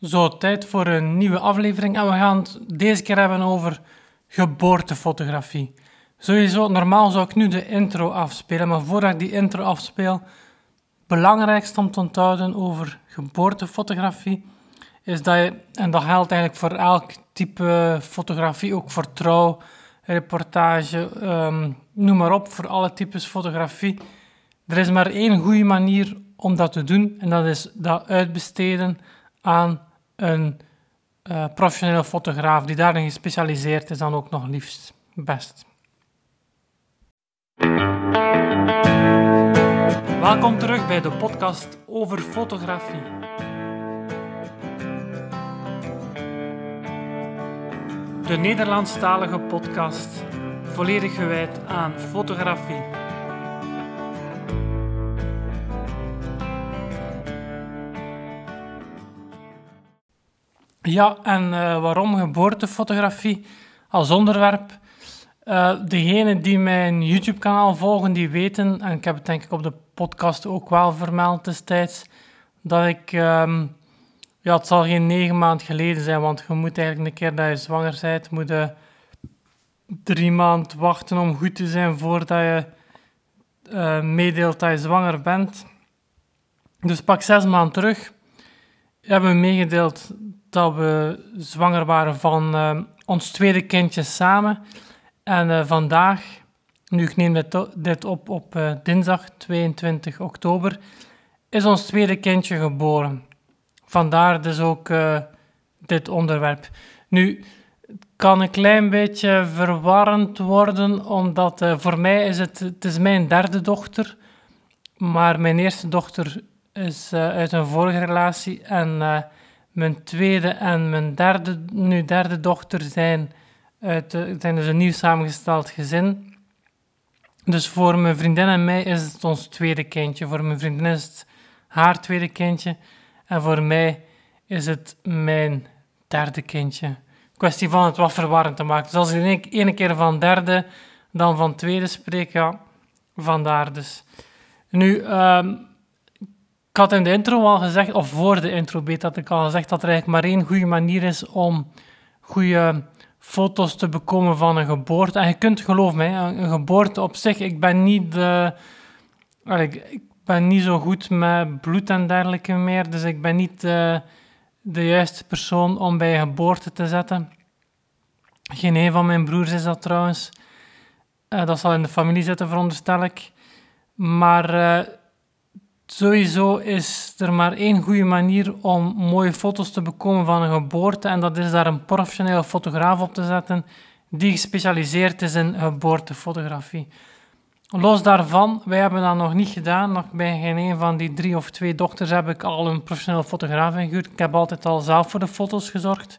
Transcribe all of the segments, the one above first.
Zo, tijd voor een nieuwe aflevering. En we gaan het deze keer hebben over geboortefotografie. Sowieso, normaal zou ik nu de intro afspelen, maar voordat ik die intro afspeel, belangrijkste om te onthouden over geboortefotografie is dat je, en dat geldt eigenlijk voor elk type fotografie, ook voor trouw, reportage, ehm, noem maar op, voor alle types fotografie. Er is maar één goede manier om dat te doen en dat is dat uitbesteden aan een uh, professionele fotograaf die daarin gespecialiseerd is, dan ook nog liefst best. Welkom terug bij de podcast over fotografie. De Nederlandstalige podcast, volledig gewijd aan fotografie. Ja, en uh, waarom geboortefotografie als onderwerp? Uh, degenen die mijn YouTube-kanaal volgen, die weten, en ik heb het denk ik op de podcast ook wel vermeld destijds, dat ik, um, ja, het zal geen negen maanden geleden zijn, want je moet eigenlijk een keer dat je zwanger bent, moet je drie maanden wachten om goed te zijn voordat je uh, meedeelt dat je zwanger bent. Dus pak zes maanden terug hebben we meegedeeld dat we zwanger waren van uh, ons tweede kindje samen. En uh, vandaag, nu ik neem dit, dit op op uh, dinsdag 22 oktober, is ons tweede kindje geboren. Vandaar dus ook dit onderwerp. Nu, het kan een klein beetje verwarrend worden, omdat voor mij is het, het is mijn derde dochter, maar mijn eerste dochter is uit een vorige relatie en mijn tweede en mijn derde, nu derde dochter zijn, uit, zijn dus een nieuw samengesteld gezin. Dus voor mijn vriendin en mij is het ons tweede kindje. Voor mijn vriendin is het haar tweede kindje. En voor mij is het mijn derde kindje. Kwestie van het wat verwarrend te maken. Dus als ik ene keer van derde, dan van tweede spreek, ja, vandaar dus. Nu, um, ik had in de intro al gezegd, of voor de intro beet had ik al gezegd, dat er eigenlijk maar één goede manier is om goede foto's te bekomen van een geboorte. En je kunt, geloof mij, een geboorte op zich, ik ben niet de... Ik, ben niet zo goed met bloed en dergelijke meer, dus ik ben niet de, de juiste persoon om bij een geboorte te zetten. Geen een van mijn broers is dat trouwens. Uh, dat zal in de familie zitten, veronderstel ik. Maar... Sowieso is er maar één goede manier om mooie foto's te bekomen van een geboorte en dat is daar een professionele fotograaf op te zetten die gespecialiseerd is in geboortefotografie. Los daarvan, wij hebben dat nog niet gedaan. Nog bij geen een van die drie of twee dochters heb ik al een professionele fotograaf ingehuurd. Ik heb altijd al zelf voor de foto's gezorgd.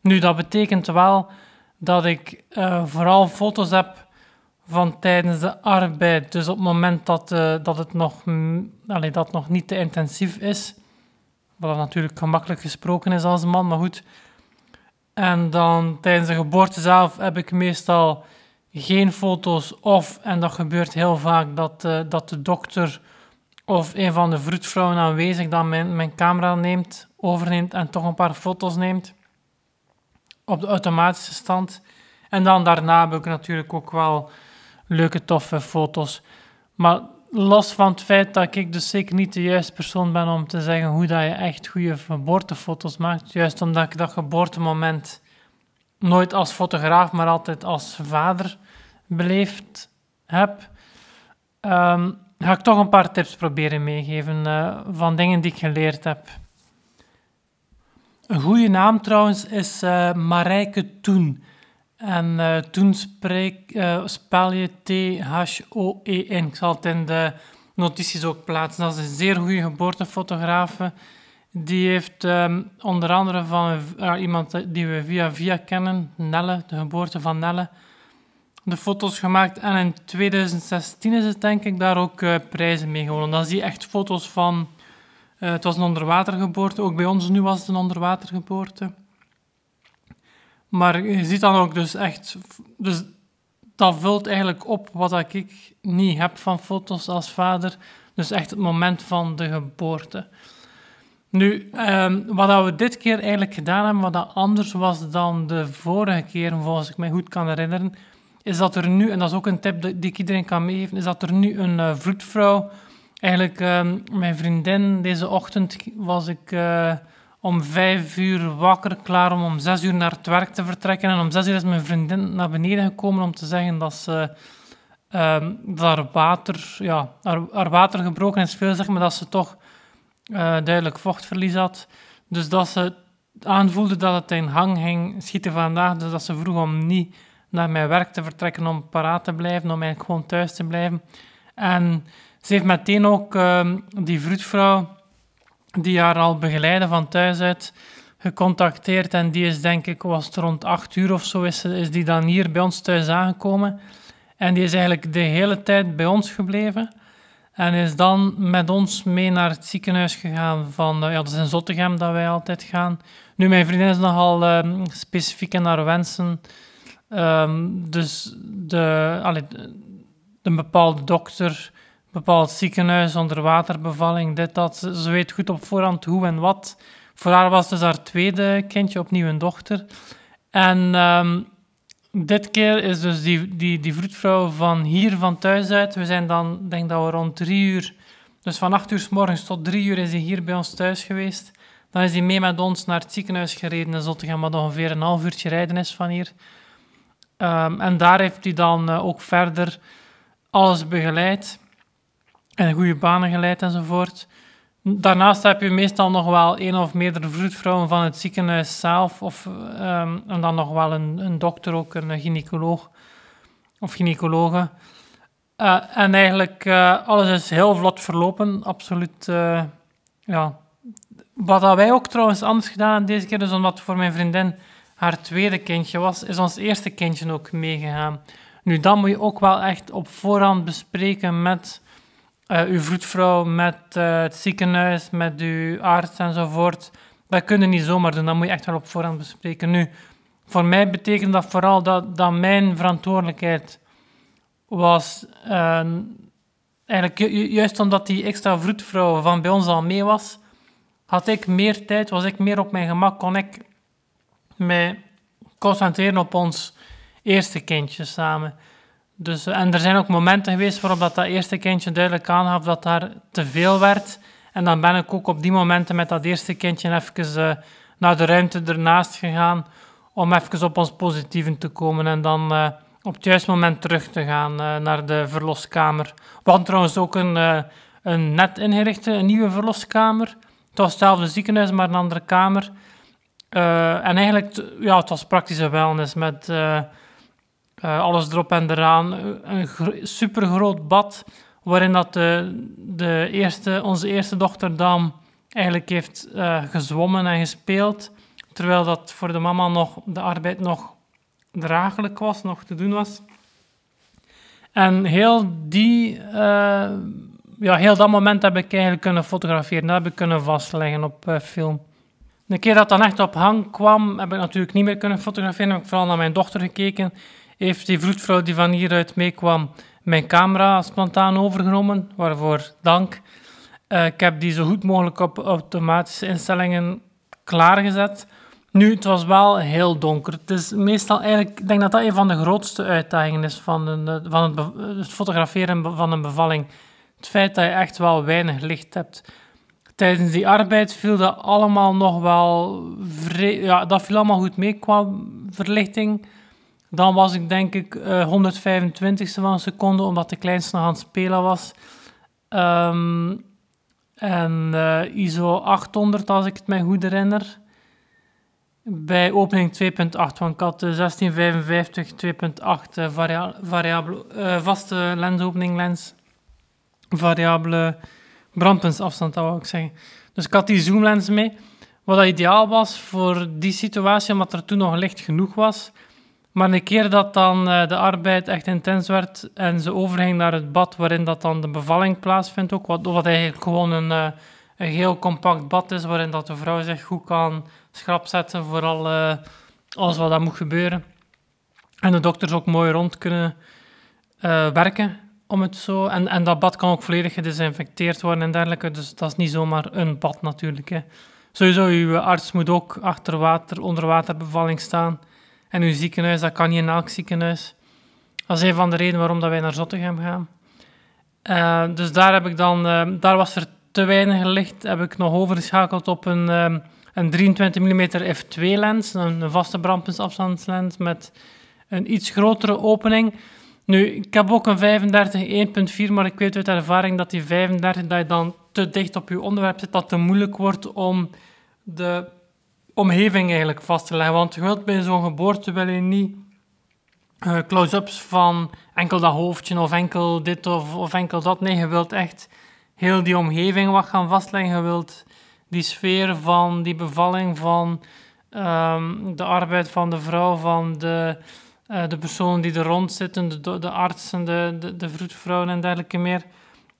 Nu, dat betekent wel dat ik uh, vooral foto's heb van tijdens de arbeid. Dus op het moment dat, uh, dat het nog, mm, dat nog niet te intensief is. Wat natuurlijk gemakkelijk gesproken is als man, maar goed. En dan tijdens de geboorte zelf heb ik meestal geen foto's of, en dat gebeurt heel vaak, dat, uh, dat de dokter of een van de vroedvrouwen aanwezig dan mijn, mijn camera neemt, overneemt en toch een paar foto's neemt op de automatische stand. En dan daarna heb ik natuurlijk ook wel leuke, toffe foto's. Maar los van het feit dat ik dus zeker niet de juiste persoon ben om te zeggen hoe dat je echt goede geboortefoto's maakt, juist omdat ik dat geboortemoment nooit als fotograaf, maar altijd als vader beleefd heb, um, ga ik toch een paar tips proberen meegeven uh, van dingen die ik geleerd heb. Een goede naam trouwens is uh, Marijke Toen. En uh, toen spreek, uh, spel je T-H-O-E-N. Ik zal het in de notities ook plaatsen. Dat is een zeer goede geboortefotograaf. Die heeft um, onder andere van iemand die we via via kennen, Nelle, de geboorte van Nelle, de foto's gemaakt. En in 2016 is het denk ik daar ook prijzen mee gewonnen. Dan zie je echt foto's van... het was een onderwatergeboorte. Ook bij ons nu was het een onderwatergeboorte. Maar je ziet dan ook dus echt... Dus dat vult eigenlijk op wat ik niet heb van foto's als vader. Dus echt het moment van de geboorte. Nu, um, wat we dit keer eigenlijk gedaan hebben, wat anders was dan de vorige keer, volgens ik mij goed kan herinneren, is dat er nu, en dat is ook een tip die ik iedereen kan meegeven, is dat er nu een uh, vroedvrouw, eigenlijk um, mijn vriendin, deze ochtend was ik uh, om vijf uur wakker, klaar om om zes uur naar het werk te vertrekken. En om zes uur is mijn vriendin naar beneden gekomen om te zeggen dat ze um, dat haar water, ja, haar, haar, water gebroken is veel, zeg maar, dat ze toch uh, duidelijk vochtverlies had. Dus dat ze aanvoelde dat het in hang ging schieten vandaag. Dus dat ze vroeg om niet naar mijn werk te vertrekken om paraat te blijven, om eigenlijk gewoon thuis te blijven. En ze heeft meteen ook uh, die vroedvrouw, die haar al begeleidde van thuis uit, gecontacteerd. En die is denk ik, was het rond acht uur of zo, is, is die dan hier bij ons thuis aangekomen. En die is eigenlijk de hele tijd bij ons gebleven. En is dan met ons mee naar het ziekenhuis gegaan van, uh, ja, dat is in Zottegem dat wij altijd gaan. Nu, mijn vriendin is nogal uh, specifiek in haar wensen. Um, dus de, allee, een bepaalde dokter, bepaald ziekenhuis, onderwaterbevalling, dit, dat. Ze weet goed op voorhand hoe en wat. Voor haar was dus haar tweede kindje, opnieuw een dochter. En um, dit keer is dus die, die, die vroedvrouw van hier, van thuis uit. We zijn dan, denk dat we rond drie uur, dus van acht uur s morgens tot drie uur is hij hier bij ons thuis geweest. Dan is hij mee met ons naar het ziekenhuis gereden in Zottegem, wat ongeveer een half uurtje rijden is van hier. Um, en daar heeft hij dan uh, ook verder alles begeleid en goede banen geleid enzovoort. Daarnaast heb je meestal nog wel één of meerdere vroedvrouwen van het ziekenhuis zelf, of, um, en dan nog wel een, een, dokter, ook een gynaecoloog of gynaecologe. Uh, en eigenlijk, uh, alles is heel vlot verlopen, absoluut. Uh, ja. Wat wij ook trouwens anders gedaan deze keer, dus omdat voor mijn vriendin haar tweede kindje was, is ons eerste kindje ook meegegaan. Nu, dan moet je ook wel echt op voorhand bespreken met uh, uw vroedvrouw, met uh, het ziekenhuis, met uw arts enzovoort. Dat kun je niet zomaar doen, dat moet je echt wel op voorhand bespreken. Nu, voor mij betekent dat vooral dat, dat mijn verantwoordelijkheid was, uh, eigenlijk ju juist omdat die extra vroedvrouw van bij ons al mee was, had ik meer tijd, was ik meer op mijn gemak, kon ik mij concentreren op ons eerste kindje samen. Dus, eh, en er zijn ook momenten geweest waarop dat, dat eerste kindje duidelijk aangaf dat daar te veel werd. En dan ben ik ook op die momenten met dat eerste kindje even uh, naar de ruimte ernaast gegaan om even op ons positieven te komen en dan uh, op het juiste moment terug te gaan uh, naar de verloskamer. We hadden trouwens ook een, een net ingerichte, een nieuwe verloskamer. Het was hetzelfde ziekenhuis, maar een andere kamer. en eigenlijk, ja, het was praktische wellness met uh, alles erop en eraan. Een super groot bad waarin dat de, de eerste, onze eerste dochter Dam eigenlijk heeft uh, gezwommen en gespeeld. Terwijl dat voor de mama nog, de arbeid nog draaglijk was, nog te doen was. En heel, die, uh, ja, heel dat moment heb ik eigenlijk kunnen fotograferen. Dat heb ik kunnen vastleggen op film. De keer dat dan echt op hang kwam, heb ik natuurlijk niet meer kunnen fotograferen. Heb ik vooral naar mijn dochter gekeken heeft die vroedvrouw die van hieruit meekwam mijn camera spontaan overgenomen, waarvoor dank. Uh, ik heb die zo goed mogelijk op automatische instellingen klaargezet. Nu, het was wel heel donker. Het is meestal eigenlijk, ik denk dat dat een van de grootste uitdagingen is van, een, van het, het, fotograferen van een bevalling. Het feit dat je echt wel weinig licht hebt. Tijdens die arbeid viel dat allemaal nog wel... ja, dat viel allemaal goed mee qua verlichting. Dan was ik denk ik uh, 125ste van een seconde, omdat de kleinste nog aan het spelen was. Um, en uh, ISO 800, als ik het mij goed herinner. Bij opening 2.8, want ik had de 1655 2.8 varia variabele, vaste lensopening lens. Variabele brandpuntsafstand, dat ik zeggen. Dus ik had die zoomlens mee. Wat ideaal was voor die situatie, omdat er toen nog licht genoeg was maar een keer dat dan uh, de arbeid echt intens werd en ze overging naar het bad waarin dat dan de bevalling plaatsvindt, ook, wat, eigenlijk gewoon een, uh, een heel compact bad is, waarin dat de vrouw zich goed kan schrap zetten voor al, alles wat dat moet gebeuren. En de dokters ook mooi rond kunnen werken. om het zo... En, en dat bad kan ook volledig gedesinfecteerd worden en dergelijke, dus dat is niet zomaar een bad natuurlijk. Hè. Sowieso, uw arts moet ook achter water, onder waterbevalling staan. En uw ziekenhuis, dat kan niet in elk ziekenhuis. Dat is een van de redenen waarom dat wij naar Zottegem gaan. Uh, dus daar, heb ik dan, uh, daar was er te weinig licht. Heb ik nog overgeschakeld op een, uh, een 23 mm f2-lens, een, een vaste brandpuntsafstandslens met een iets grotere opening. Nu, ik heb ook een 35 1.4, maar ik weet uit ervaring dat die 35, dat je dan te dicht op je onderwerp zit, dat te moeilijk wordt om de omgeving eigenlijk vast te leggen. Want je wilt bij zo'n geboorte wil je niet uh, close-ups van enkel dat hoofdje of enkel dit of, of enkel dat. Nee, je wilt echt heel die omgeving wat gaan vastleggen. Je wilt die sfeer van die bevalling, van um, de arbeid van de vrouw, van de, uh, de personen die er rond zitten, de, de artsen, de, de, vroedvrouwen en dergelijke meer.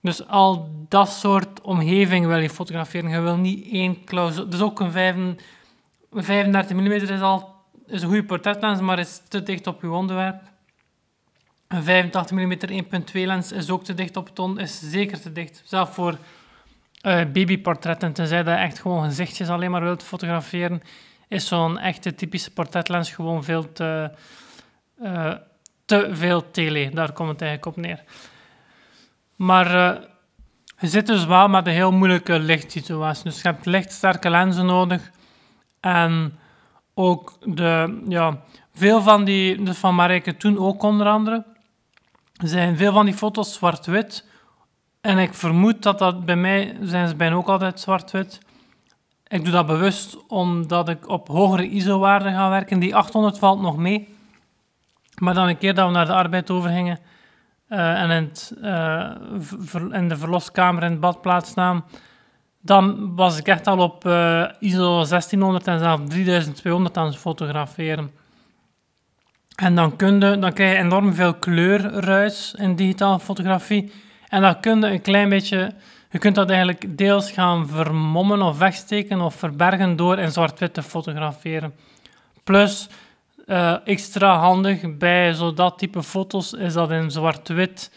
Dus al dat soort omgeving wil je fotograferen. Je wil niet één close Dus ook een 35 mm is al is een goede portretlens, maar is te dicht op je onderwerp. Een 85 mm 1.2 lens is ook te dicht op ton, is zeker te dicht. Zelfs voor uh, babyportretten, tenzij je echt gewoon gezichtjes alleen maar wilt fotograferen, is zo'n echte typische portretlens gewoon veel te, uh, te veel tele. Daar komt het eigenlijk op neer. Maar uh, je zit dus wel met een heel moeilijke lichtsituatie. Dus je hebt lichtsterke lenzen nodig. En ook de, ja, veel van die, dus van Marijke toen ook onder andere, zijn veel van die foto's zwart-wit. En ik vermoed dat dat bij mij, zijn ze bijna ook altijd zwart-wit. Ik doe dat bewust omdat ik op hogere ISO-waarden ga werken. Die 800 valt nog mee. Maar dan een keer dat we naar de arbeid overgingen uh, en in, uh, in de verloskamer in het badplaats namen, dan was ik echt al op uh, ISO 1600 en zelfs 3200 aan het fotograferen. En dan, kun je, dan krijg je enorm veel kleurruis in digitale fotografie. En dan kun je een klein beetje... Je kunt dat eigenlijk deels gaan vermommen of wegsteken of verbergen door in zwart-wit te fotograferen. Plus, uh, extra handig bij zo dat type foto's is dat in zwart-wit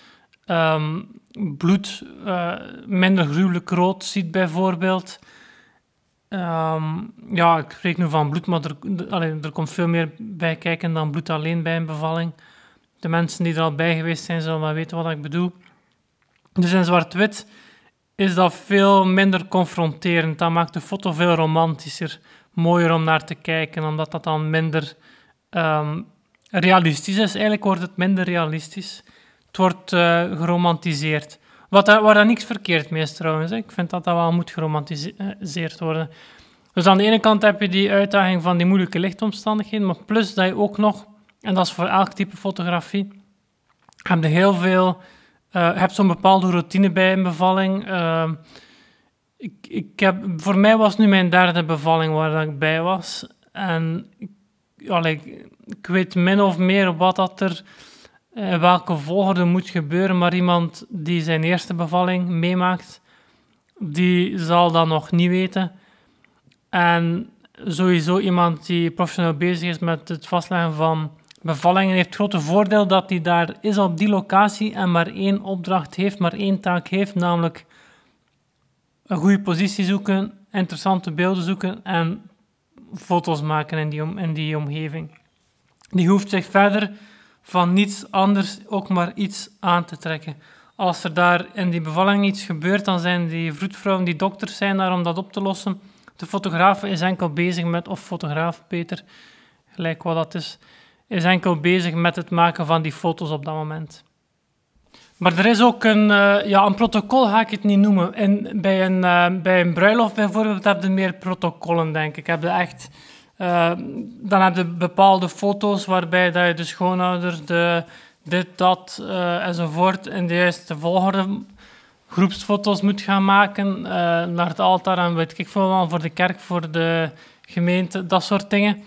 um, bloed uh, minder gruwelijk rood ziet, bijvoorbeeld. Um, ja, ik spreek nu van bloed, maar er, komt veel meer bij kijken dan bloed alleen bij een bevalling. De mensen die er al bij geweest zijn, zullen wel weten wat ik bedoel. Dus in zwart-wit is dat veel minder confronterend. Dat maakt de foto veel romantischer, mooier om naar te kijken, omdat dat dan minder um, realistisch is. Eigenlijk wordt het minder realistisch. Het wordt uh, geromantiseerd. Wat daar, waar daar niks verkeerd mee is trouwens. Hè. Ik vind dat dat wel moet geromantiseerd worden. Dus aan de ene kant heb je die uitdaging van die moeilijke lichtomstandigheden, maar plus dat je ook nog, en dat is voor elk type fotografie, heb je heel veel, uh, heb zo'n bepaalde routine bij een bevalling. Uh, ik, ik heb, voor mij was nu mijn derde bevalling waar ik bij was. En ik, ik weet min of meer wat dat er uh, welke volgorde moet gebeuren, maar iemand die zijn eerste bevalling meemaakt, die zal dat nog niet weten. En sowieso iemand die professioneel bezig is met het vastleggen van bevallingen, heeft het grote voordeel dat hij daar is op die locatie en maar één opdracht heeft, maar één taak heeft, namelijk een goede positie zoeken, interessante beelden zoeken en foto's maken in die, in die omgeving. Die hoeft zich verder van niets anders ook maar iets aan te trekken. Als er daar in die bevalling iets gebeurt, dan zijn die vroedvrouwen, die dokters zijn daar om dat op te lossen. De fotograaf is enkel bezig met, of fotograaf Peter, gelijk wat dat is, is enkel bezig met het maken van die foto's op dat moment. Maar er is ook een, uh, ja, een protocol, ga ik het niet noemen. En bij, een, uh, bij een bruiloft bijvoorbeeld heb je meer protocollen, denk ik. Heb je echt uh, dan heb je bepaalde foto's waarbij dat je de schoonouder, de, dit, dat uh, enzovoort in de juiste volgorde groepsfoto's moet gaan maken uh, naar het altaar en weet ik veel wel, voor de kerk, voor de gemeente, dat soort dingen.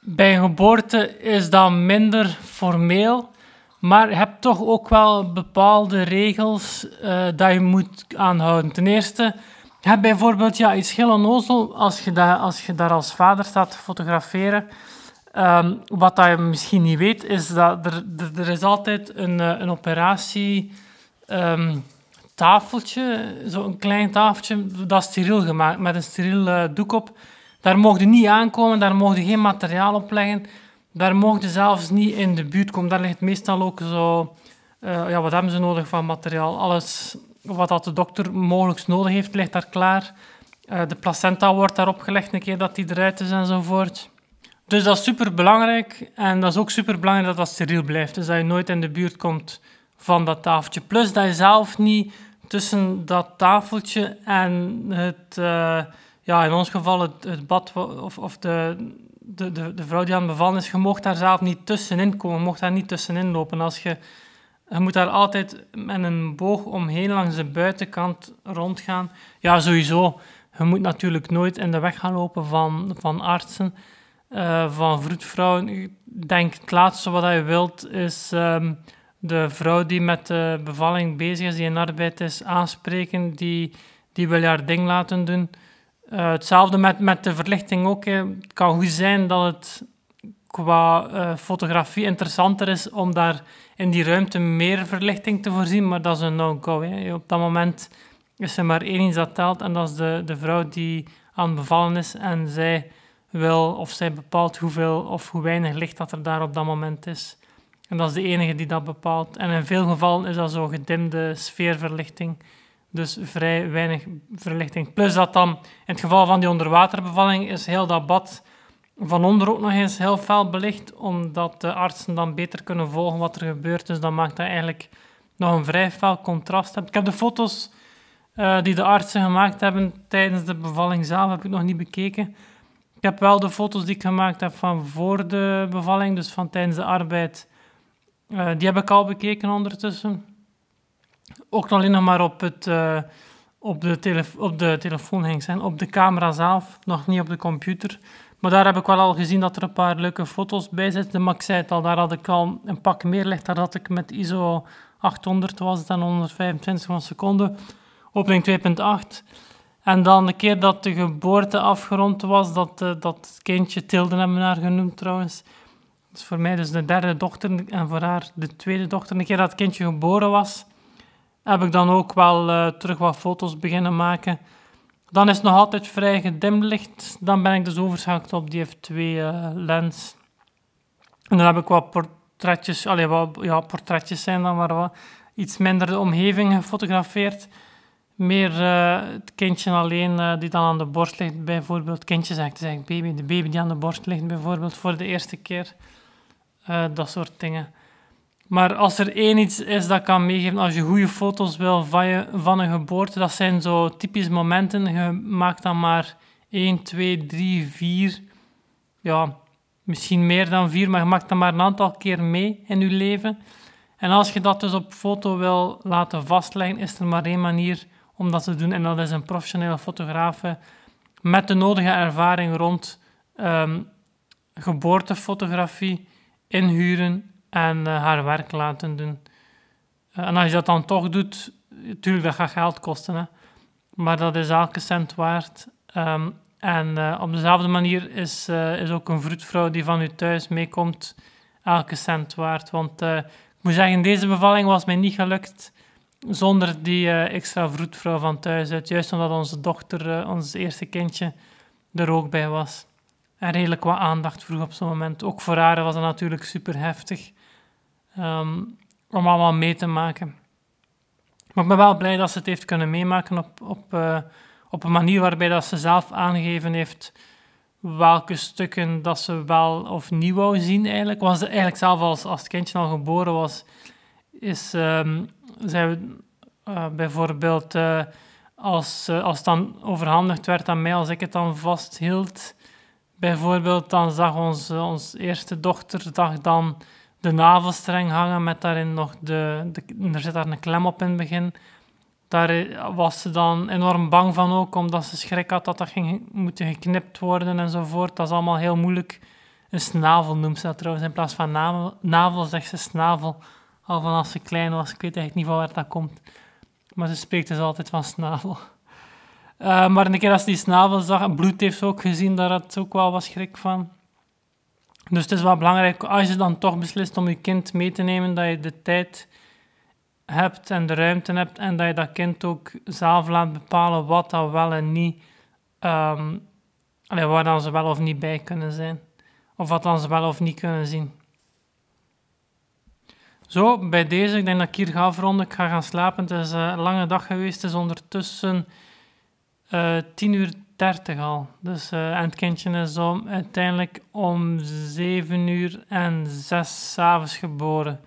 Bij een geboorte is dat minder formeel, maar je hebt toch ook wel bepaalde regels dat je moet aanhouden. Ten eerste hebt bijvoorbeeld ja, iets heel onnozel als je, dat, als je daar als vader staat te fotograferen. Um, wat dat je misschien niet weet, is dat er, er, is altijd een, eh, een operatie ehm, tafeltje, zo'n klein tafeltje, dat is steriel gemaakt, met een steriel uh, doek op. Daar mocht je niet aankomen, daar mocht je geen materiaal op leggen. Daar mocht je zelfs niet in de buurt komen. Daar ligt meestal ook zo... Uh, ja, wat hebben ze nodig van materiaal? Alles wat dat de dokter mogelijk nodig heeft, ligt daar klaar. Uh, de placenta wordt daarop gelegd een keer dat die eruit is enzovoort. Dus dat is super belangrijk. En dat is ook super belangrijk dat dat steriel blijft. Dus dat je nooit in de buurt komt van dat tafeltje. Plus dat je zelf niet tussen dat tafeltje en het, uh, ja, in ons geval het, het bad of, of de, de, de, de, vrouw die aan het bevallen is, je mocht daar zelf niet tussenin komen, je mocht daar niet tussenin lopen. Als je, je moet daar altijd met een boog omheen langs de buitenkant rondgaan. Ja, sowieso. Je moet natuurlijk nooit in de weg gaan lopen van, van artsen, uh, van vroedvrouwen. Ik denk het laatste wat je wilt is um, de vrouw die met de bevalling bezig is, die in arbeid is, aanspreken, die, die wil haar ding laten doen. Uh, hetzelfde met, met de verlichting ook. Het kan goed zijn dat het qua uh, fotografie interessanter is om daar in die ruimte meer verlichting te voorzien, maar dat is een no-go. Op dat moment is er maar één iets dat telt en dat is de, de vrouw die aan bevallen is en zij wil of zij bepaalt hoeveel of hoe weinig licht dat er daar op dat moment is. En dat is de enige die dat bepaalt. En in veel gevallen is dat zo gedimde sfeerverlichting. Dus vrij weinig verlichting. Plus dat dan, in het geval van die onderwaterbevalling, is heel dat bad van onder ook nog eens heel fel belicht, omdat de artsen dan beter kunnen volgen wat er gebeurt. Dus dat maakt dat eigenlijk nog een vrij fel contrast. Ik heb de foto's uh, die de artsen gemaakt hebben tijdens de bevalling zelf, heb ik nog niet bekeken. Ik heb wel de foto's die ik gemaakt heb van voor de bevalling, dus van tijdens de arbeid uh, die heb ik al bekeken ondertussen. Ook alleen nog maar op, het, uh, op, de op de telefoon ging zijn, op de camera zelf, nog niet op de computer. Daar heb ik wel al gezien dat er een paar leuke foto's bij zitten. Maar ik zei het al, daar had ik al een pak meer licht. Daar had ik met ISO 800, was dan 125 van seconde, opening 2.8. En dan de keer dat de geboorte afgerond was, dat, uh, dat kindje Tilden hebben we haar genoemd trouwens, is voor mij dus de derde dochter en voor haar de tweede dochter. Een keer dat het kindje geboren was, heb ik dan ook wel uh, terug wat foto's beginnen maken. Dan is het nog altijd vrij gedimd licht. Dan ben ik dus overschakeld op die F2-lens. Uh, en dan heb ik wat portretjes, allee, wat, ja, portretjes zijn dan, maar wat iets minder de omgeving gefotografeerd. Meer uh, het kindje alleen uh, die dan aan de borst ligt, bijvoorbeeld. Kindje zeg baby, de baby die aan de borst ligt, bijvoorbeeld, voor de eerste keer. Dat soort dingen. Maar als er één iets is dat kan meegeven, als je goede foto's wil van, je, van een geboorte, dat zijn zo typische momenten. Je maakt dan maar 1, 2, 3, 4, ja, misschien meer dan 4, maar je maakt dan maar een aantal keer mee in je leven. En als je dat dus op foto wil laten vastleggen, is er maar één manier om dat te doen. En dat is een professionele fotograaf met de nodige ervaring rond um, geboortefotografie inhuren en uh, haar werk laten doen. Uh, en als je dat dan toch doet, natuurlijk, dat gaat geld kosten, hè. maar dat is elke cent waard. Um, en uh, op dezelfde manier is, is ook een vroedvrouw die van u thuis meekomt elke cent waard. Want ik moet zeggen, deze bevalling was mij niet gelukt zonder die extra vroedvrouw van thuis uit. Juist omdat onze dochter, ons eerste kindje, er ook bij was en redelijk wat aandacht vroeg op zo'n moment. Ook voor haar was het natuurlijk super heftig um, om allemaal mee te maken. Maar ik ben wel blij dat ze het heeft kunnen meemaken op, op, uh, op een manier waarbij dat ze zelf aangegeven heeft welke stukken dat ze wel of niet wou zien eigenlijk. Was ze eigenlijk zelf als, als het kindje al geboren was, is um, zij uh, bijvoorbeeld uh, als, als het dan overhandigd werd aan mij, als ik het dan vasthield, Bijvoorbeeld, dan zag onze, onze eerste dochter zag dan de navelstreng hangen met daarin nog de, Er zit daar een klem op in het begin. Daar was ze dan enorm bang van ook, omdat ze schrik had dat dat ging moeten geknipt worden enzovoort. Dat is allemaal heel moeilijk. Een snavel noemt ze dat trouwens. In plaats van navel, navel zegt ze snavel. Al van als ze klein was. Ik weet eigenlijk niet van waar dat komt. Maar ze spreekt dus altijd van snavel. Uh, maar een keer als die snavel zag, bloed heeft ze ook gezien, daar had ze ook wel wat schrik van. Dus het is wel belangrijk, als je dan toch beslist om je kind mee te nemen, dat je de tijd hebt en de ruimte hebt en dat je dat kind ook zelf laat bepalen wat dat wel en niet, um, waar dan ze wel of niet bij kunnen zijn. Of wat dan ze wel of niet kunnen zien. Zo, bij deze, ik denk dat ik hier ga afronden. Ik ga gaan slapen. Het is een lange dag geweest. Het is ondertussen uh, 10 uur 30 al. Dus, uh, en het kindje is om, uiteindelijk om 7 uur en 6 s'avonds geboren.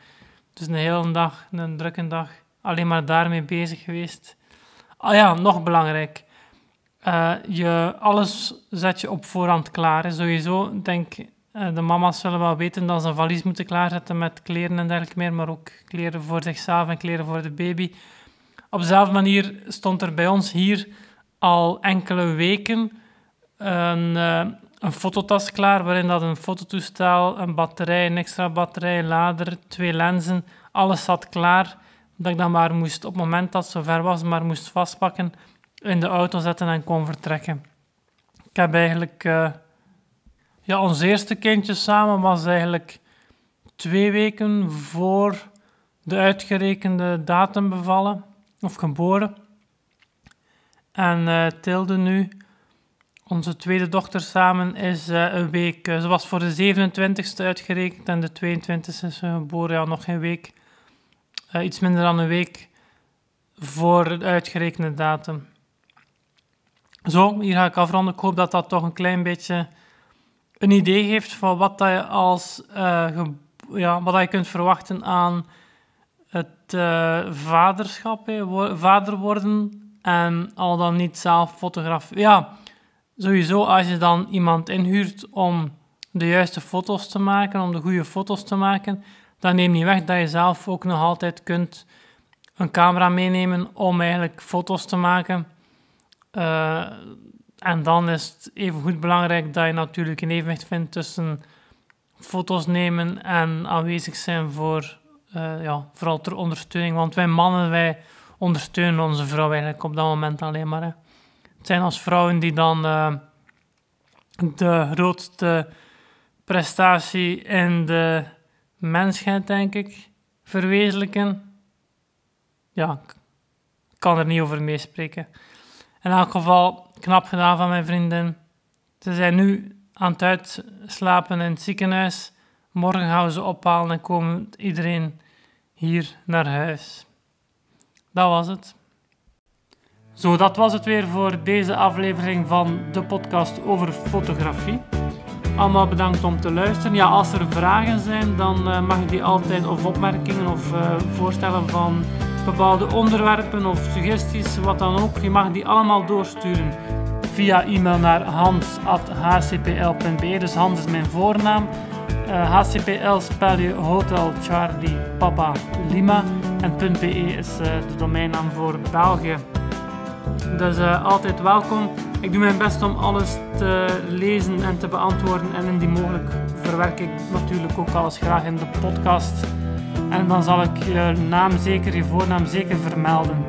Dus een hele dag, een drukke dag, alleen maar daarmee bezig geweest. Ah ja, nog belangrijk. Uh, je, alles zet je op voorhand klaar. Hè. Sowieso, denk uh, de mama's zullen wel weten dat ze een valies moeten klaarzetten met kleren en dergelijke meer, maar ook kleren voor zichzelf en kleren voor de baby. Op dezelfde manier stond er bij ons hier al enkele weken een, uh, een fototas klaar, waarin dat een fototoestel, een batterij, een extra batterij, lader, twee lenzen, alles zat klaar. Dat ik dan maar moest, op het moment dat het zover was, maar moest vastpakken, in de auto zetten en kon vertrekken. Ik heb eigenlijk... Uh, ja, ons eerste kindje samen was eigenlijk twee weken voor de uitgerekende datum bevallen, of geboren. En uh, Tilde nu, onze tweede dochter samen, is uh, een week. Uh, ze was voor de 27ste uitgerekend en de 22e is ze geboren, ja, nog geen week. iets minder dan een week voor de uitgerekende datum. Zo, hier ga ik afronden. Ik hoop dat dat toch een klein beetje een idee geeft van wat dat je als ja, wat je kunt verwachten aan het vaderschap, vader worden en al dan niet zelf fotograferen. Ja, sowieso als je dan iemand inhuurt om de juiste foto's te maken, om de goede foto's te maken, dan neem niet weg dat je zelf ook nog altijd kunt een camera meenemen om eigenlijk foto's te maken. Uh, en dan is het even goed belangrijk dat je natuurlijk een evenwicht vindt tussen foto's nemen en aanwezig zijn voor uh, ja, vooral ter ondersteuning. Want wij mannen, wij ondersteunen onze vrouw eigenlijk op dat moment alleen maar. Het zijn als vrouwen die dan uh, de grootste prestatie in de mensheid, denk ik, verwezenlijken. Ja, ik kan er niet over meespreken. In elk geval, knap gedaan van mijn vriendin. Ze zijn nu aan het uitslapen in het ziekenhuis. Morgen gaan we ze ophalen en komen iedereen hier naar huis. Dat was het. Zo, dat was het weer voor deze aflevering van de podcast over fotografie. Allemaal bedankt om te luisteren. Ja, als er vragen zijn, dan uh, mag je die altijd, of opmerkingen of uh, voorstellen van bepaalde onderwerpen of suggesties, wat dan ook. Je mag die allemaal doorsturen via e-mail naar hans.hcpl.be. Dus Hans is mijn voornaam. Uh, HCPL spel je Hotel Charlie Papa Lima. En .be is uh, de domeinnaam voor België. Dus uh, altijd welkom. Ik doe mijn best om alles te lezen en te beantwoorden. En indien mogelijk verwerk ik natuurlijk ook alles graag in de podcast. En dan zal ik je naam zeker, je voornaam zeker vermelden.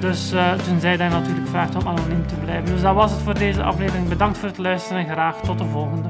Dus uh, dat je natuurlijk vraagt om anoniem te blijven. Dus dat was het voor deze aflevering. Bedankt voor het luisteren en graag tot de volgende.